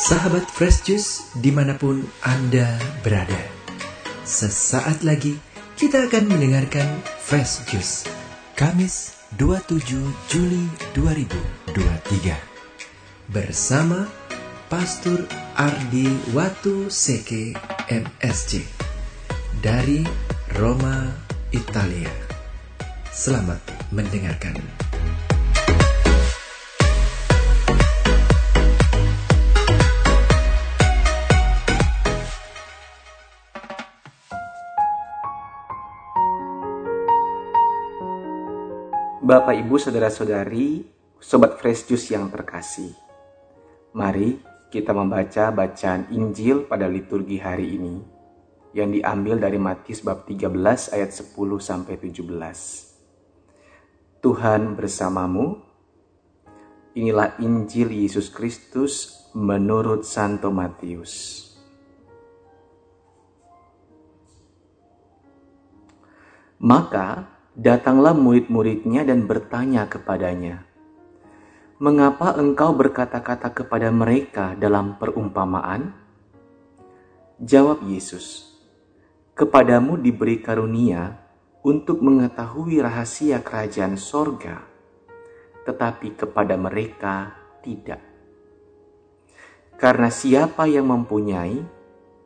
Sahabat Fresh Juice di mana pun Anda berada. Sesaat lagi kita akan mendengarkan Fresh Juice. Kamis 27 Juli 2023. Bersama Pastor Ardi Watu Seke MSC dari Roma, Italia. Selamat mendengarkan. Bapak, Ibu, Saudara-saudari, Sobat Fresh Juice yang terkasih. Mari kita membaca bacaan Injil pada liturgi hari ini yang diambil dari Matius bab 13 ayat 10 sampai 17. Tuhan bersamamu. Inilah Injil Yesus Kristus menurut Santo Matius. Maka Datanglah murid-muridnya dan bertanya kepadanya, "Mengapa engkau berkata-kata kepada mereka dalam perumpamaan?" Jawab Yesus, "Kepadamu diberi karunia untuk mengetahui rahasia kerajaan sorga, tetapi kepada mereka tidak. Karena siapa yang mempunyai,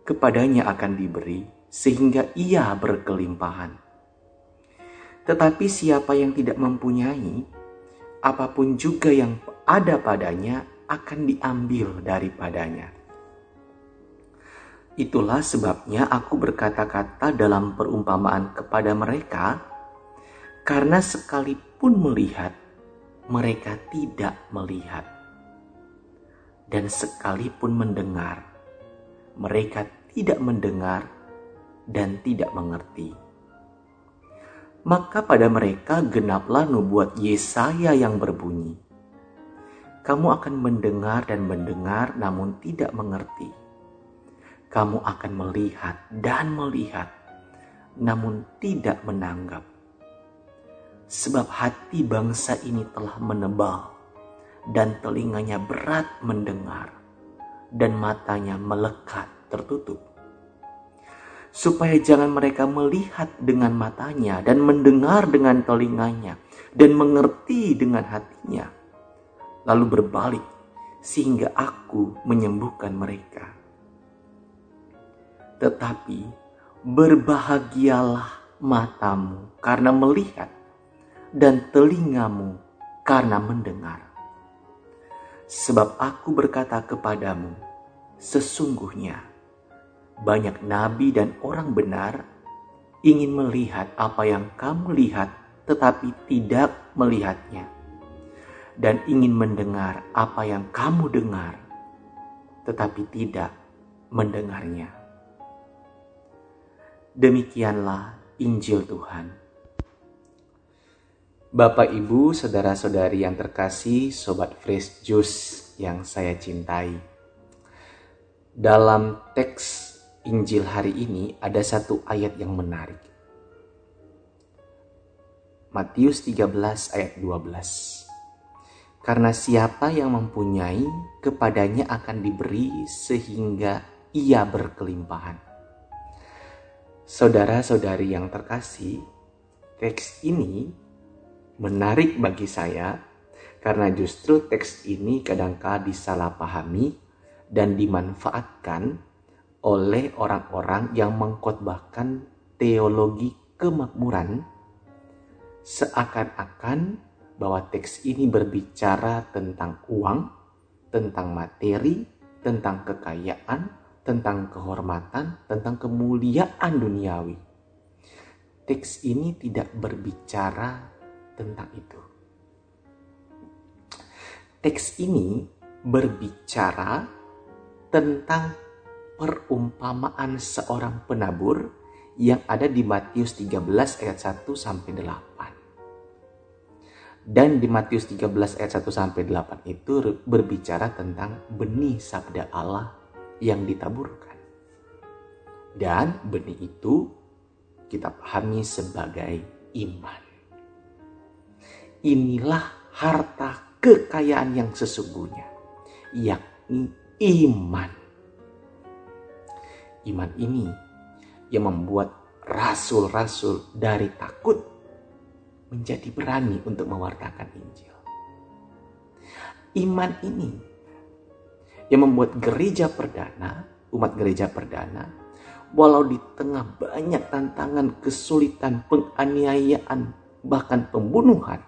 kepadanya akan diberi, sehingga ia berkelimpahan." Tetapi siapa yang tidak mempunyai, apa pun juga yang ada padanya akan diambil daripadanya. Itulah sebabnya aku berkata-kata dalam perumpamaan kepada mereka, karena sekalipun melihat, mereka tidak melihat, dan sekalipun mendengar, mereka tidak mendengar dan tidak mengerti maka pada mereka genaplah nubuat Yesaya yang berbunyi. Kamu akan mendengar dan mendengar namun tidak mengerti. Kamu akan melihat dan melihat namun tidak menanggap. Sebab hati bangsa ini telah menebal dan telinganya berat mendengar dan matanya melekat tertutup supaya jangan mereka melihat dengan matanya dan mendengar dengan telinganya dan mengerti dengan hatinya, lalu berbalik sehingga aku menyembuhkan mereka. Tetapi berbahagialah matamu karena melihat dan telingamu karena mendengar. Sebab aku berkata kepadamu, sesungguhnya banyak nabi dan orang benar ingin melihat apa yang kamu lihat, tetapi tidak melihatnya, dan ingin mendengar apa yang kamu dengar, tetapi tidak mendengarnya. Demikianlah Injil Tuhan. Bapak, Ibu, saudara-saudari yang terkasih, sobat Fresh Juice yang saya cintai. Dalam teks Injil hari ini ada satu ayat yang menarik. Matius 13 ayat 12. Karena siapa yang mempunyai, kepadanya akan diberi sehingga ia berkelimpahan. Saudara-saudari yang terkasih, teks ini menarik bagi saya karena justru teks ini kadangkala disalahpahami dan dimanfaatkan oleh orang-orang yang mengkotbahkan teologi kemakmuran seakan-akan bahwa teks ini berbicara tentang uang, tentang materi, tentang kekayaan, tentang kehormatan, tentang kemuliaan duniawi. Teks ini tidak berbicara tentang itu. Teks ini berbicara tentang perumpamaan seorang penabur yang ada di Matius 13 ayat 1 sampai 8. Dan di Matius 13 ayat 1 sampai 8 itu berbicara tentang benih sabda Allah yang ditaburkan. Dan benih itu kita pahami sebagai iman. Inilah harta kekayaan yang sesungguhnya, yakni iman. Iman ini yang membuat rasul-rasul dari takut menjadi berani untuk mewartakan Injil. Iman ini yang membuat gereja perdana, umat gereja perdana, walau di tengah banyak tantangan, kesulitan, penganiayaan, bahkan pembunuhan,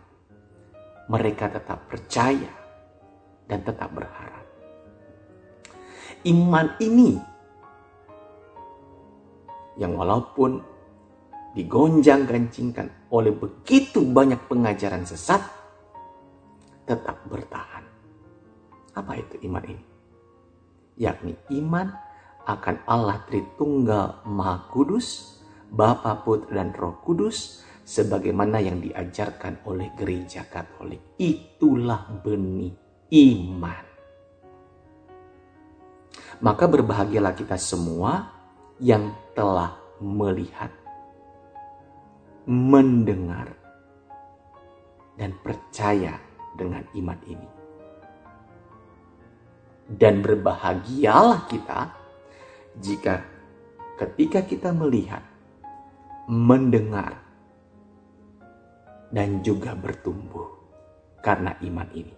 mereka tetap percaya dan tetap berharap. Iman ini yang walaupun digonjang-gancingkan oleh begitu banyak pengajaran sesat, tetap bertahan. Apa itu iman ini? Yakni iman akan Allah Tritunggal Maha Kudus, Bapa, Putra, dan Roh Kudus, sebagaimana yang diajarkan oleh gereja Katolik. Itulah benih iman. Maka berbahagialah kita semua yang telah melihat, mendengar, dan percaya dengan iman ini. Dan berbahagialah kita jika ketika kita melihat, mendengar, dan juga bertumbuh karena iman ini.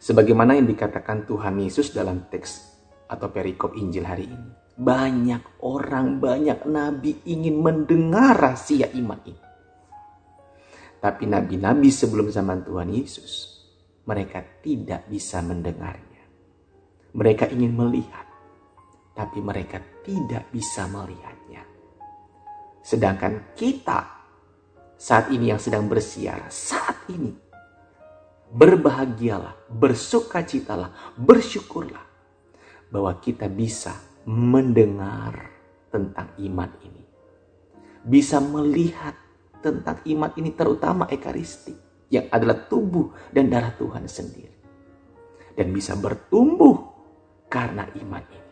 Sebagaimana yang dikatakan Tuhan Yesus dalam teks atau perikop Injil hari ini. Banyak orang, banyak nabi ingin mendengar rahasia iman ini. Tapi nabi-nabi sebelum zaman Tuhan Yesus, mereka tidak bisa mendengarnya. Mereka ingin melihat, tapi mereka tidak bisa melihatnya. Sedangkan kita saat ini yang sedang bersiar, saat ini. Berbahagialah, bersukacitalah, bersyukurlah bahwa kita bisa mendengar tentang iman ini. Bisa melihat tentang iman ini terutama ekaristi yang adalah tubuh dan darah Tuhan sendiri. Dan bisa bertumbuh karena iman ini.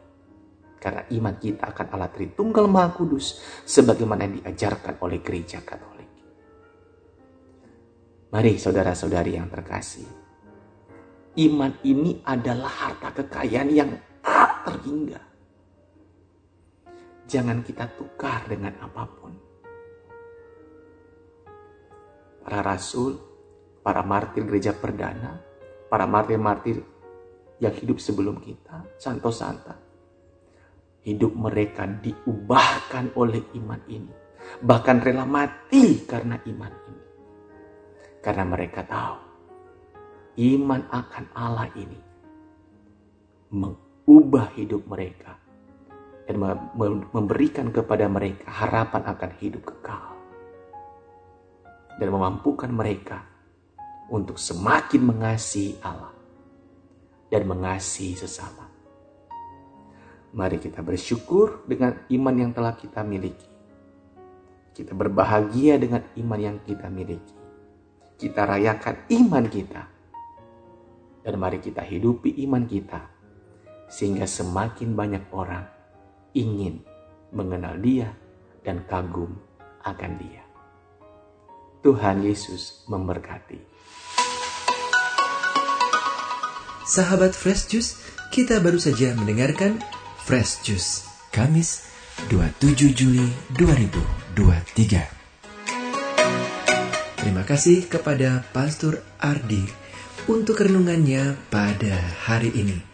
Karena iman kita akan Allah Tritunggal Maha Kudus sebagaimana diajarkan oleh gereja Katolik. Mari saudara-saudari yang terkasih. Iman ini adalah harta kekayaan yang terhingga. Jangan kita tukar dengan apa pun. Para rasul, para martir gereja perdana, para martir-martir yang hidup sebelum kita, santo-santa. Hidup mereka diubahkan oleh iman ini. Bahkan rela mati karena iman ini. Karena mereka tahu iman akan Allah ini mengubah hidup mereka dan memberikan kepada mereka harapan akan hidup kekal dan memampukan mereka untuk semakin mengasihi Allah dan mengasihi sesama. Mari kita bersyukur dengan iman yang telah kita miliki. Kita berbahagia dengan iman yang kita miliki kita rayakan iman kita. Dan mari kita hidupi iman kita. Sehingga semakin banyak orang ingin mengenal dia dan kagum akan dia. Tuhan Yesus memberkati. Sahabat Fresh Juice, kita baru saja mendengarkan Fresh Juice Kamis 27 Juli 2023. Terima kasih kepada Pastor Ardi untuk renungannya pada hari ini.